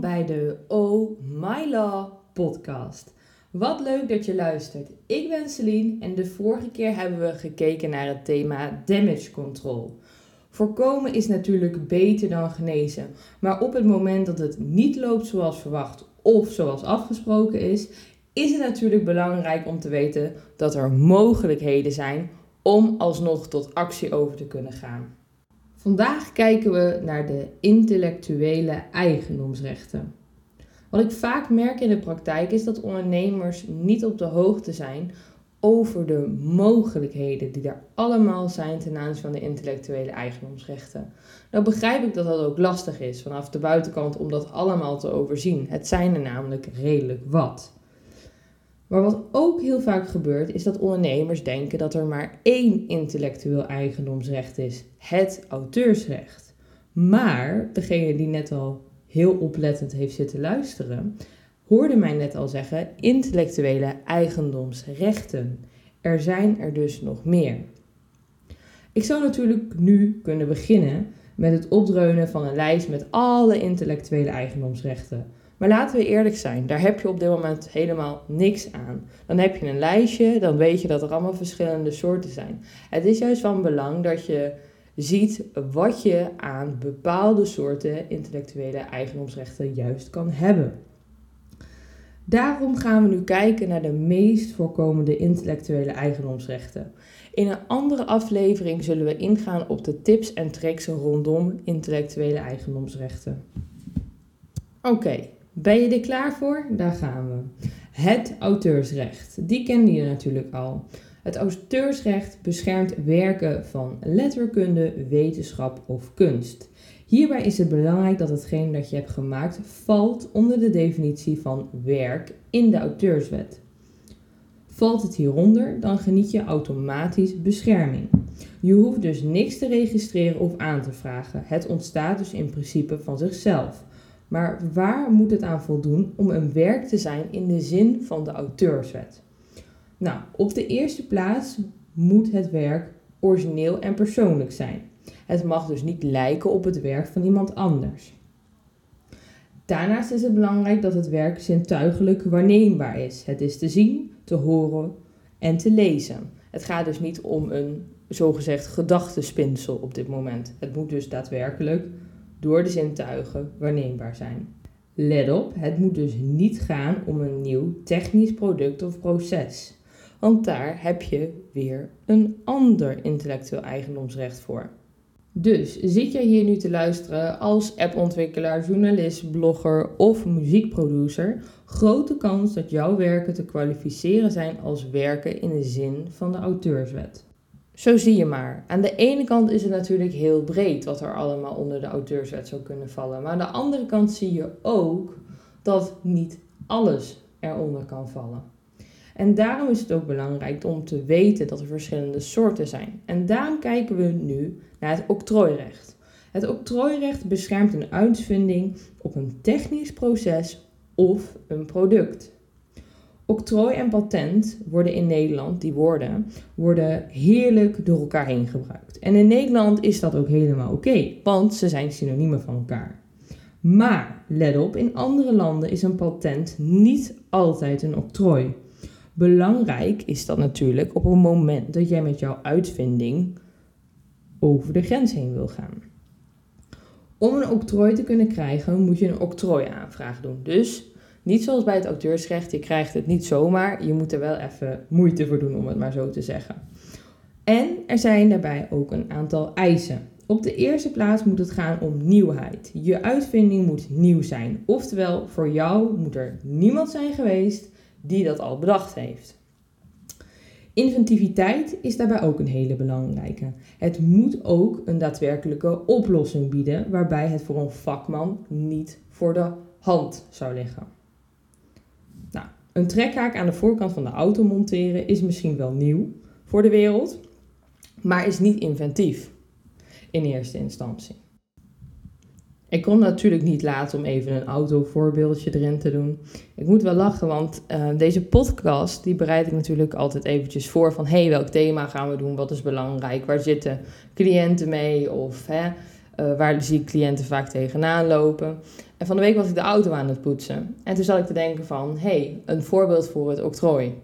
Bij de Oh My Law podcast. Wat leuk dat je luistert. Ik ben Celine en de vorige keer hebben we gekeken naar het thema damage control. Voorkomen is natuurlijk beter dan genezen, maar op het moment dat het niet loopt zoals verwacht of zoals afgesproken is, is het natuurlijk belangrijk om te weten dat er mogelijkheden zijn om alsnog tot actie over te kunnen gaan. Vandaag kijken we naar de intellectuele eigendomsrechten. Wat ik vaak merk in de praktijk is dat ondernemers niet op de hoogte zijn over de mogelijkheden die er allemaal zijn ten aanzien van de intellectuele eigendomsrechten. Nou begrijp ik dat dat ook lastig is vanaf de buitenkant om dat allemaal te overzien. Het zijn er namelijk redelijk wat. Maar wat ook heel vaak gebeurt, is dat ondernemers denken dat er maar één intellectueel eigendomsrecht is: het auteursrecht. Maar degene die net al heel oplettend heeft zitten luisteren, hoorde mij net al zeggen: intellectuele eigendomsrechten. Er zijn er dus nog meer. Ik zou natuurlijk nu kunnen beginnen met het opdreunen van een lijst met alle intellectuele eigendomsrechten. Maar laten we eerlijk zijn, daar heb je op dit moment helemaal niks aan. Dan heb je een lijstje, dan weet je dat er allemaal verschillende soorten zijn. Het is juist van belang dat je ziet wat je aan bepaalde soorten intellectuele eigendomsrechten juist kan hebben. Daarom gaan we nu kijken naar de meest voorkomende intellectuele eigendomsrechten. In een andere aflevering zullen we ingaan op de tips en tricks rondom intellectuele eigendomsrechten. Oké, ben je er klaar voor? Daar gaan we. Het auteursrecht. Die kende je natuurlijk al. Het auteursrecht beschermt werken van letterkunde, wetenschap of kunst. Hierbij is het belangrijk dat hetgeen dat je hebt gemaakt valt onder de definitie van werk in de auteurswet. Valt het hieronder, dan geniet je automatisch bescherming. Je hoeft dus niks te registreren of aan te vragen. Het ontstaat dus in principe van zichzelf. Maar waar moet het aan voldoen om een werk te zijn in de zin van de auteurswet? Nou, op de eerste plaats moet het werk origineel en persoonlijk zijn. Het mag dus niet lijken op het werk van iemand anders. Daarnaast is het belangrijk dat het werk zintuigelijk waarneembaar is. Het is te zien, te horen en te lezen. Het gaat dus niet om een zogezegd gedachtespinsel op dit moment. Het moet dus daadwerkelijk door de zintuigen waarneembaar zijn. Let op, het moet dus niet gaan om een nieuw technisch product of proces. Want daar heb je weer een ander intellectueel eigendomsrecht voor. Dus zit jij hier nu te luisteren als appontwikkelaar, journalist, blogger of muziekproducer, grote kans dat jouw werken te kwalificeren zijn als werken in de zin van de auteurswet. Zo zie je maar. Aan de ene kant is het natuurlijk heel breed wat er allemaal onder de auteurswet zou kunnen vallen. Maar aan de andere kant zie je ook dat niet alles eronder kan vallen. En daarom is het ook belangrijk om te weten dat er verschillende soorten zijn. En daarom kijken we nu naar het octrooirecht. Het octrooirecht beschermt een uitvinding op een technisch proces of een product. Octrooi en patent worden in Nederland, die woorden, worden heerlijk door elkaar heen gebruikt. En in Nederland is dat ook helemaal oké, want ze zijn synoniemen van elkaar. Maar let op, in andere landen is een patent niet altijd een octrooi. Belangrijk is dat natuurlijk op het moment dat jij met jouw uitvinding over de grens heen wil gaan. Om een octrooi te kunnen krijgen moet je een octrooiaanvraag doen. Dus niet zoals bij het auteursrecht, je krijgt het niet zomaar, je moet er wel even moeite voor doen om het maar zo te zeggen. En er zijn daarbij ook een aantal eisen. Op de eerste plaats moet het gaan om nieuwheid. Je uitvinding moet nieuw zijn. Oftewel, voor jou moet er niemand zijn geweest die dat al bedacht heeft. Inventiviteit is daarbij ook een hele belangrijke. Het moet ook een daadwerkelijke oplossing bieden waarbij het voor een vakman niet voor de hand zou liggen. Een trekhaak aan de voorkant van de auto monteren is misschien wel nieuw voor de wereld, maar is niet inventief in eerste instantie. Ik kon natuurlijk niet laten om even een autovoorbeeldje erin te doen. Ik moet wel lachen, want uh, deze podcast die bereid ik natuurlijk altijd eventjes voor van hey, welk thema gaan we doen? Wat is belangrijk? Waar zitten cliënten mee? Of hè, Uh, waar zie ik cliënten vaak tegenaan lopen. En van de week was ik de auto aan het poetsen. En toen zat ik te denken van, hé, hey, een voorbeeld voor het octrooi.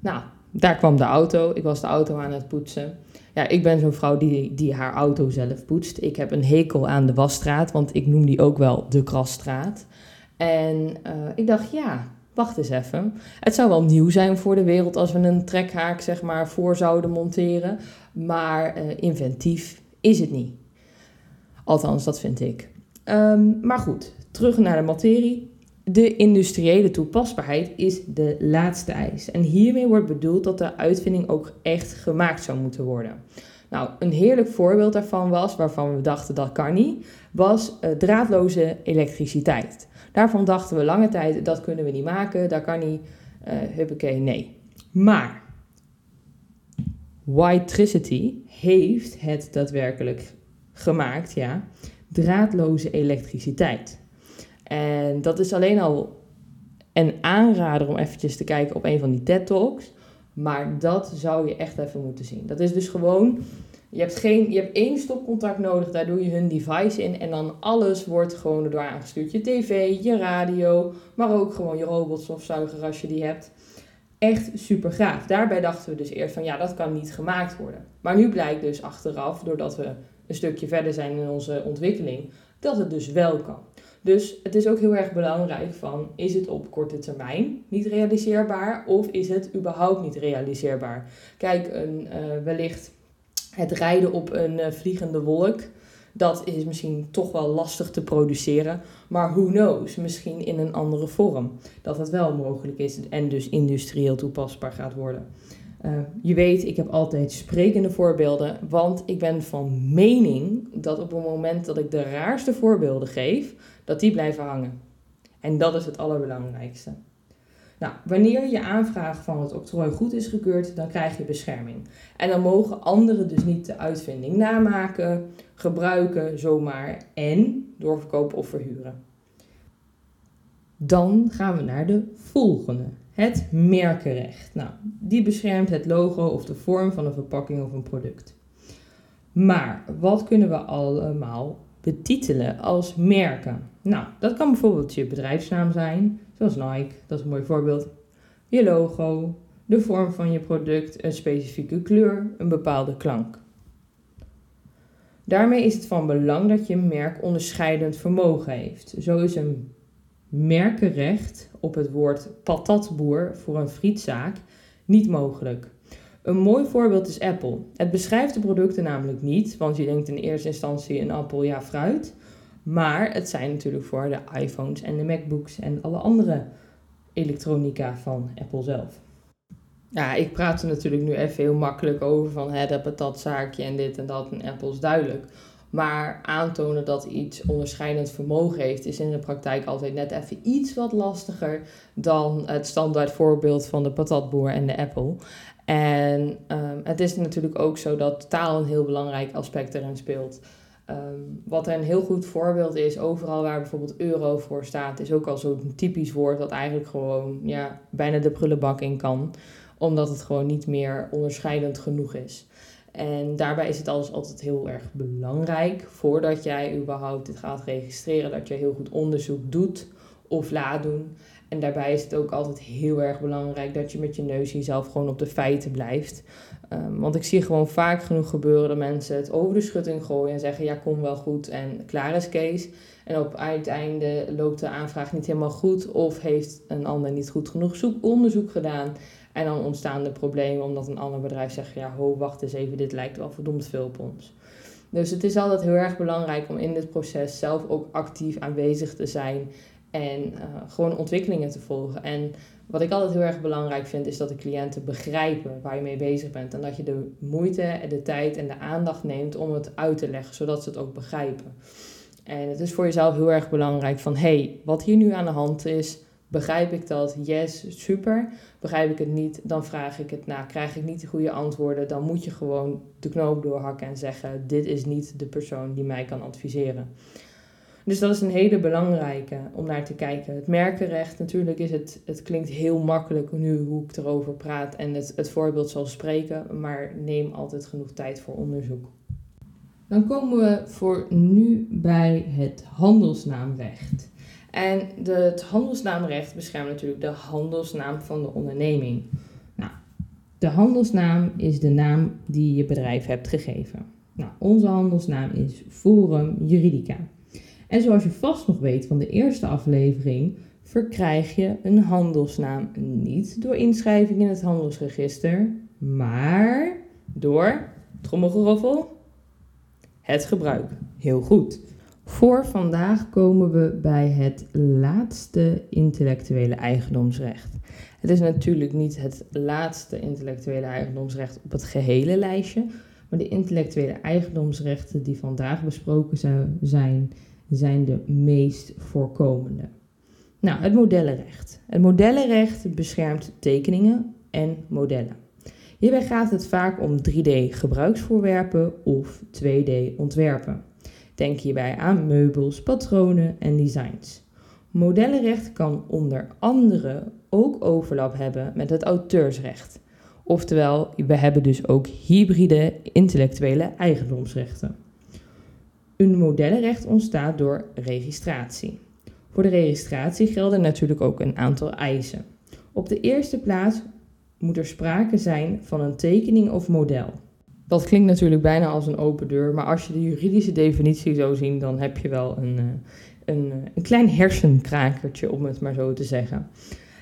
Nou, daar kwam de auto. Ik was de auto aan het poetsen. Ja, ik ben zo'n vrouw die, die haar auto zelf poetst. Ik heb een hekel aan de wasstraat, want ik noem die ook wel de krasstraat. En uh, ik dacht, ja, wacht eens even. Het zou wel nieuw zijn voor de wereld als we een trekhaak zeg maar voor zouden monteren. Maar uh, inventief is het niet. Althans, dat vind ik. Um, maar goed, terug naar de materie. De industriële toepasbaarheid is de laatste eis. En hiermee wordt bedoeld dat de uitvinding ook echt gemaakt zou moeten worden. Nou, een heerlijk voorbeeld daarvan was, waarvan we dachten dat kan niet, was uh, draadloze elektriciteit. Daarvan dachten we lange tijd, dat kunnen we niet maken, dat kan niet, uh, huppakee, nee. Maar Whitetricity heeft het daadwerkelijk gemaakt, ja, draadloze elektriciteit. En dat is alleen al een aanrader om eventjes te kijken op een van die TED Talks. Maar dat zou je echt even moeten zien. Dat is dus gewoon, je hebt, geen, je hebt één stopcontact nodig, daar doe je hun device in en dan alles wordt gewoon erdoor aangestuurd. Je tv, je radio, maar ook gewoon je robotstofzuiger als je die hebt. Echt super gaaf. Daarbij dachten we dus eerst van ja, dat kan niet gemaakt worden. Maar nu blijkt dus achteraf, doordat we een stukje verder zijn in onze ontwikkeling, dat het dus wel kan. Dus het is ook heel erg belangrijk van, is het op korte termijn niet realiseerbaar of is het überhaupt niet realiseerbaar? Kijk, een, uh, wellicht het rijden op een uh, vliegende wolk, dat is misschien toch wel lastig te produceren. Maar who knows, misschien in een andere vorm. Dat het wel mogelijk is en dus industrieel toepasbaar gaat worden. Uh, je weet, ik heb altijd sprekende voorbeelden, want ik ben van mening dat op het moment dat ik de raarste voorbeelden geef, dat die blijven hangen. En dat is het allerbelangrijkste. Nou, wanneer je aanvraag van het octrooi goed is gekeurd, dan krijg je bescherming. En dan mogen anderen dus niet de uitvinding namaken, gebruiken zomaar en doorverkopen of verhuren. Dan gaan we naar de volgende. Het merkenrecht. Nou, die beschermt het logo of de vorm van een verpakking of een product. Maar wat kunnen we allemaal betitelen als merken? Nou, dat kan bijvoorbeeld je bedrijfsnaam zijn, zoals Nike, dat is een mooi voorbeeld. Je logo, de vorm van je product, een specifieke kleur, een bepaalde klank. Daarmee is het van belang dat je merk onderscheidend vermogen heeft. Zo is een merkenrecht op het woord patatboer voor een frietzaak niet mogelijk. Een mooi voorbeeld is Apple. Het beschrijft de producten namelijk niet, want je denkt in eerste instantie een appel, ja fruit. Maar het zijn natuurlijk voor de iPhones en de MacBooks en alle andere elektronica van Apple zelf. Ja, ik praat er natuurlijk nu even heel makkelijk over van hè, dat patatzaakje en dit en dat en Apple is duidelijk. Maar aantonen dat iets onderscheidend vermogen heeft, is in de praktijk altijd net even iets wat lastiger dan het standaard voorbeeld van de patatboer en de Apple. En um, het is natuurlijk ook zo dat taal een heel belangrijk aspect erin speelt. Um, wat een heel goed voorbeeld is, overal waar bijvoorbeeld euro voor staat, is ook al zo'n typisch woord dat eigenlijk gewoon ja, bijna de prullenbak in kan. Omdat het gewoon niet meer onderscheidend genoeg is. En daarbij is het alles altijd heel erg belangrijk, voordat jij überhaupt dit gaat registreren, dat je heel goed onderzoek doet of laat doen. En daarbij is het ook altijd heel erg belangrijk dat je met je neus jezelf gewoon op de feiten blijft. Um, want ik zie gewoon vaak genoeg gebeuren dat mensen het over de schutting gooien en zeggen: ja, kom wel goed en klaar is Kees. En op het einde loopt de aanvraag niet helemaal goed of heeft een ander niet goed genoeg onderzoek gedaan. En dan ontstaan de problemen omdat een ander bedrijf zegt: ja, ho, wacht eens even, dit lijkt wel verdomd veel op ons. Dus het is altijd heel erg belangrijk om in dit proces zelf ook actief aanwezig te zijn en uh, gewoon ontwikkelingen te volgen. En wat ik altijd heel erg belangrijk vind, is dat de cliënten begrijpen waar je mee bezig bent. En dat je de moeite, en de tijd en de aandacht neemt om het uit te leggen, zodat ze het ook begrijpen. En het is voor jezelf heel erg belangrijk van, hey, wat hier nu aan de hand is, begrijp ik dat? Yes, super. Begrijp ik het niet, dan vraag ik het na. Krijg ik niet de goede antwoorden, dan moet je gewoon de knoop doorhakken en zeggen, dit is niet de persoon die mij kan adviseren. Dus dat is een hele belangrijke om naar te kijken. Het merkenrecht, natuurlijk is het, het klinkt heel makkelijk nu hoe ik erover praat en het, het voorbeeld zal spreken, maar neem altijd genoeg tijd voor onderzoek. Dan komen we voor nu bij het handelsnaamrecht. En de, het handelsnaamrecht beschermt natuurlijk de handelsnaam van de onderneming. Nou, de handelsnaam is de naam die je bedrijf hebt gegeven. Nou, onze handelsnaam is Forum Juridica. En zoals je vast nog weet van de eerste aflevering, verkrijg je een handelsnaam niet door inschrijving in het handelsregister, maar door, trommelgeroffel, het gebruik. Heel goed. Voor vandaag komen we bij het laatste intellectuele eigendomsrecht. Het is natuurlijk niet het laatste intellectuele eigendomsrecht op het gehele lijstje, maar de intellectuele eigendomsrechten die vandaag besproken zijn, zijn de meest voorkomende. Nou, het modellenrecht. Het modellenrecht beschermt tekeningen en modellen. Hierbij gaat het vaak om 3D gebruiksvoorwerpen of 2D ontwerpen. Denk hierbij aan meubels, patronen en designs. Modellenrecht kan onder andere ook overlap hebben met het auteursrecht. Oftewel, we hebben dus ook hybride intellectuele eigendomsrechten. Een modellenrecht ontstaat door registratie. Voor de registratie gelden natuurlijk ook een aantal eisen. Op de eerste plaats moet er sprake zijn van een tekening of model. Dat klinkt natuurlijk bijna als een open deur, maar als je de juridische definitie zo ziet, dan heb je wel een, eh, een, eh, een klein hersenkrakertje, om het maar zo te zeggen.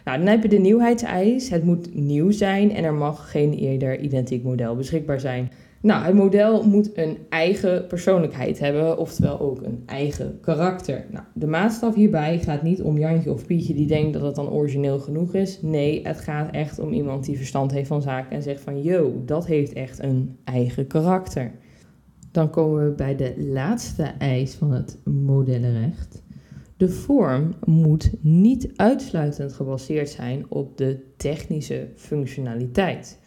Nou, dan heb je de nieuwheidseis. Het moet nieuw zijn en er mag geen eerder identiek model beschikbaar zijn. Nou, het model moet een eigen persoonlijkheid hebben, oftewel ook een eigen karakter. Nou, de maatstaf hierbij gaat niet om Jantje of Pietje die denkt dat het dan origineel genoeg is. Nee, het gaat echt om iemand die verstand heeft van zaken en zegt van, yo, dat heeft echt een eigen karakter. Dan komen we bij de laatste eis van het modellenrecht. De vorm moet niet uitsluitend gebaseerd zijn op de technische functionaliteit.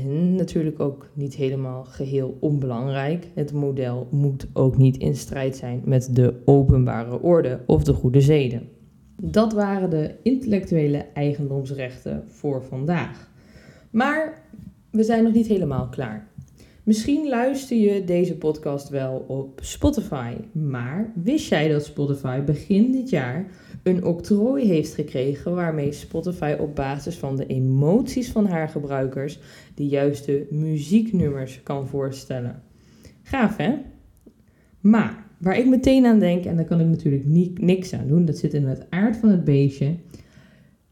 En natuurlijk ook niet helemaal geheel onbelangrijk. Het model moet ook niet in strijd zijn met de openbare orde of de goede zeden. Dat waren de intellectuele eigendomsrechten voor vandaag. Maar we zijn nog niet helemaal klaar. Misschien luister je deze podcast wel op Spotify, maar wist jij dat Spotify begin dit jaar een octrooi heeft gekregen waarmee Spotify op basis van de emoties van haar gebruikers de juiste muzieknummers kan voorstellen? Gaaf hè? Maar waar ik meteen aan denk, en daar kan ik natuurlijk niks aan doen, dat zit in het aard van het beestje,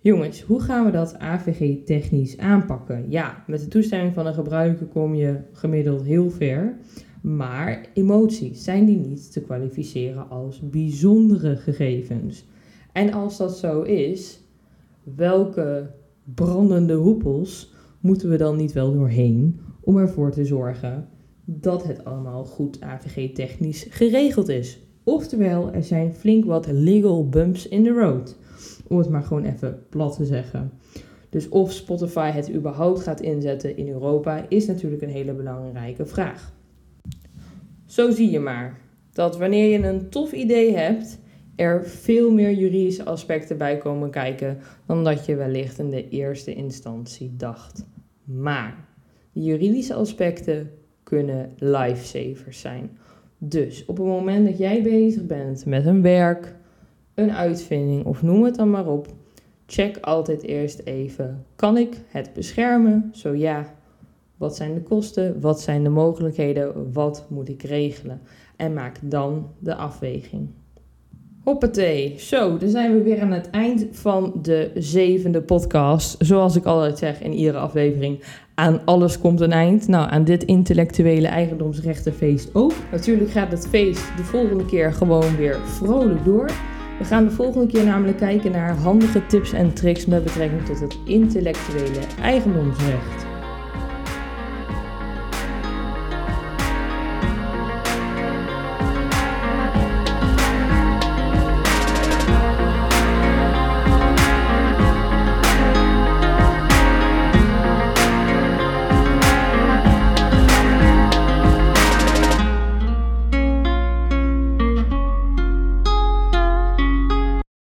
Jongens, hoe gaan we dat AVG technisch aanpakken? Ja, met de toestemming van een gebruiker kom je gemiddeld heel ver. Maar emoties, zijn die niet te kwalificeren als bijzondere gegevens? En als dat zo is, welke brandende hoepels moeten we dan niet wel doorheen om ervoor te zorgen dat het allemaal goed AVG-technisch geregeld is? Oftewel, er zijn flink wat legal bumps in the road. Om het maar gewoon even plat te zeggen. Dus of Spotify het überhaupt gaat inzetten in Europa is natuurlijk een hele belangrijke vraag. Zo zie je maar dat wanneer je een tof idee hebt, er veel meer juridische aspecten bij komen kijken dan dat je wellicht in de eerste instantie dacht. Maar de juridische aspecten kunnen lifesavers zijn. Dus op het moment dat jij bezig bent met een werk, een uitvinding of noem het dan maar op, check altijd eerst even: kan ik het beschermen? Zo ja, wat zijn de kosten? Wat zijn de mogelijkheden? Wat moet ik regelen? En maak dan de afweging. Hoppatee, zo, dan zijn we weer aan het eind van de zevende podcast. Zoals ik altijd zeg in iedere aflevering, aan alles komt een eind. Nou, aan dit intellectuele eigendomsrechtenfeest ook. Natuurlijk gaat het feest de volgende keer gewoon weer vrolijk door. We gaan de volgende keer namelijk kijken naar handige tips en tricks met betrekking tot het intellectuele eigendomsrecht.